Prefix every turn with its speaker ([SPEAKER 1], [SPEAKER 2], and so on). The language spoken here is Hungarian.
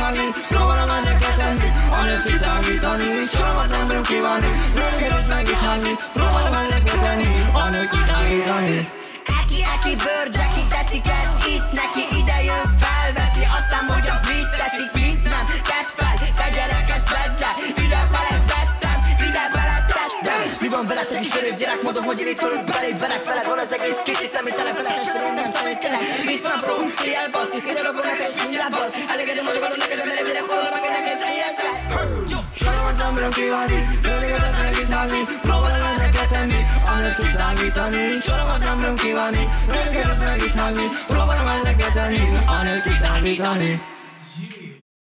[SPEAKER 1] állítani Próbálom ezeket tenni, anélkül kitágítani Soromat nem bírom kívánni, nőkérőt megíthatni Próbálom ezeket tenni, anélkül kitágítani
[SPEAKER 2] Eki, eki, bőr, Jackie, tetszik ez itt neki Ide jön, felveszi, aztán mondja, mit teszik, mit nem Tedd fel, te gyerek, ezt vedd le Ide fele tettem, ide bele tettem Mi van veled, te kis felép gyerek, mondom, hogy én itt ülök beléd Velek feled van az egész kicsi szemétele, feled, testvér, nem számít kelek Mit van, pró, célbasz, ide rakom neked, mindjárt basz
[SPEAKER 1] Soromat nem bírom kívánni, nőnéket megítani Próbálom ezeket tenni, a nőt kitágítani Soromat nem bírom